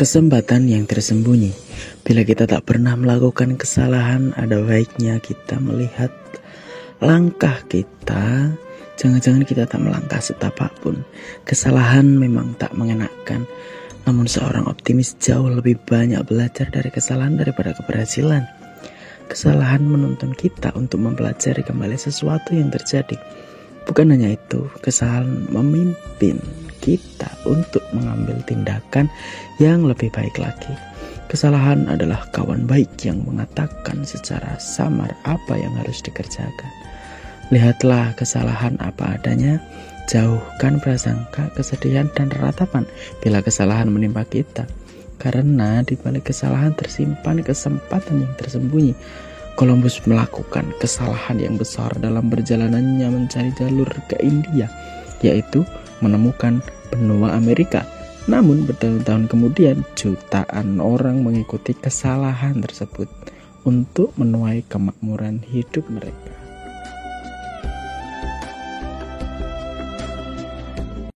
Kesempatan yang tersembunyi. Bila kita tak pernah melakukan kesalahan, ada baiknya kita melihat langkah kita. Jangan-jangan kita tak melangkah setapak pun. Kesalahan memang tak mengenakan. Namun seorang optimis jauh lebih banyak belajar dari kesalahan daripada keberhasilan. Kesalahan menuntun kita untuk mempelajari kembali sesuatu yang terjadi. Bukan hanya itu, kesalahan memimpin kita untuk mengambil tindakan yang lebih baik lagi. Kesalahan adalah kawan baik yang mengatakan secara samar apa yang harus dikerjakan. Lihatlah kesalahan apa adanya, jauhkan prasangka, kesedihan, dan ratapan bila kesalahan menimpa kita. Karena di balik kesalahan tersimpan kesempatan yang tersembunyi. Columbus melakukan kesalahan yang besar dalam perjalanannya mencari jalur ke India, yaitu menemukan benua Amerika. Namun bertahun-tahun kemudian jutaan orang mengikuti kesalahan tersebut untuk menuai kemakmuran hidup mereka.